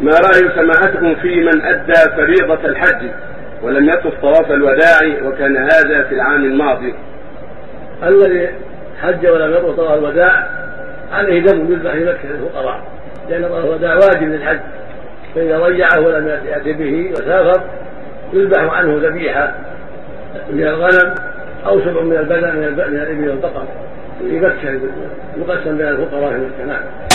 ما رأي سماحتكم في من أدى فريضة الحج ولم يطف طواف الوداع وكان هذا في العام الماضي. الذي حج ولم يطف طواف الوداع عليه دم يذبح في مكة للفقراء لأن طواف الوداع واجب للحج. فإذا ضيعه ولم يأتي به وسافر يذبح عنه ذبيحة من الغنم أو سبع من البدن من الإبل والبقر. في مكة يقسم بين الفقراء في مكة نعم.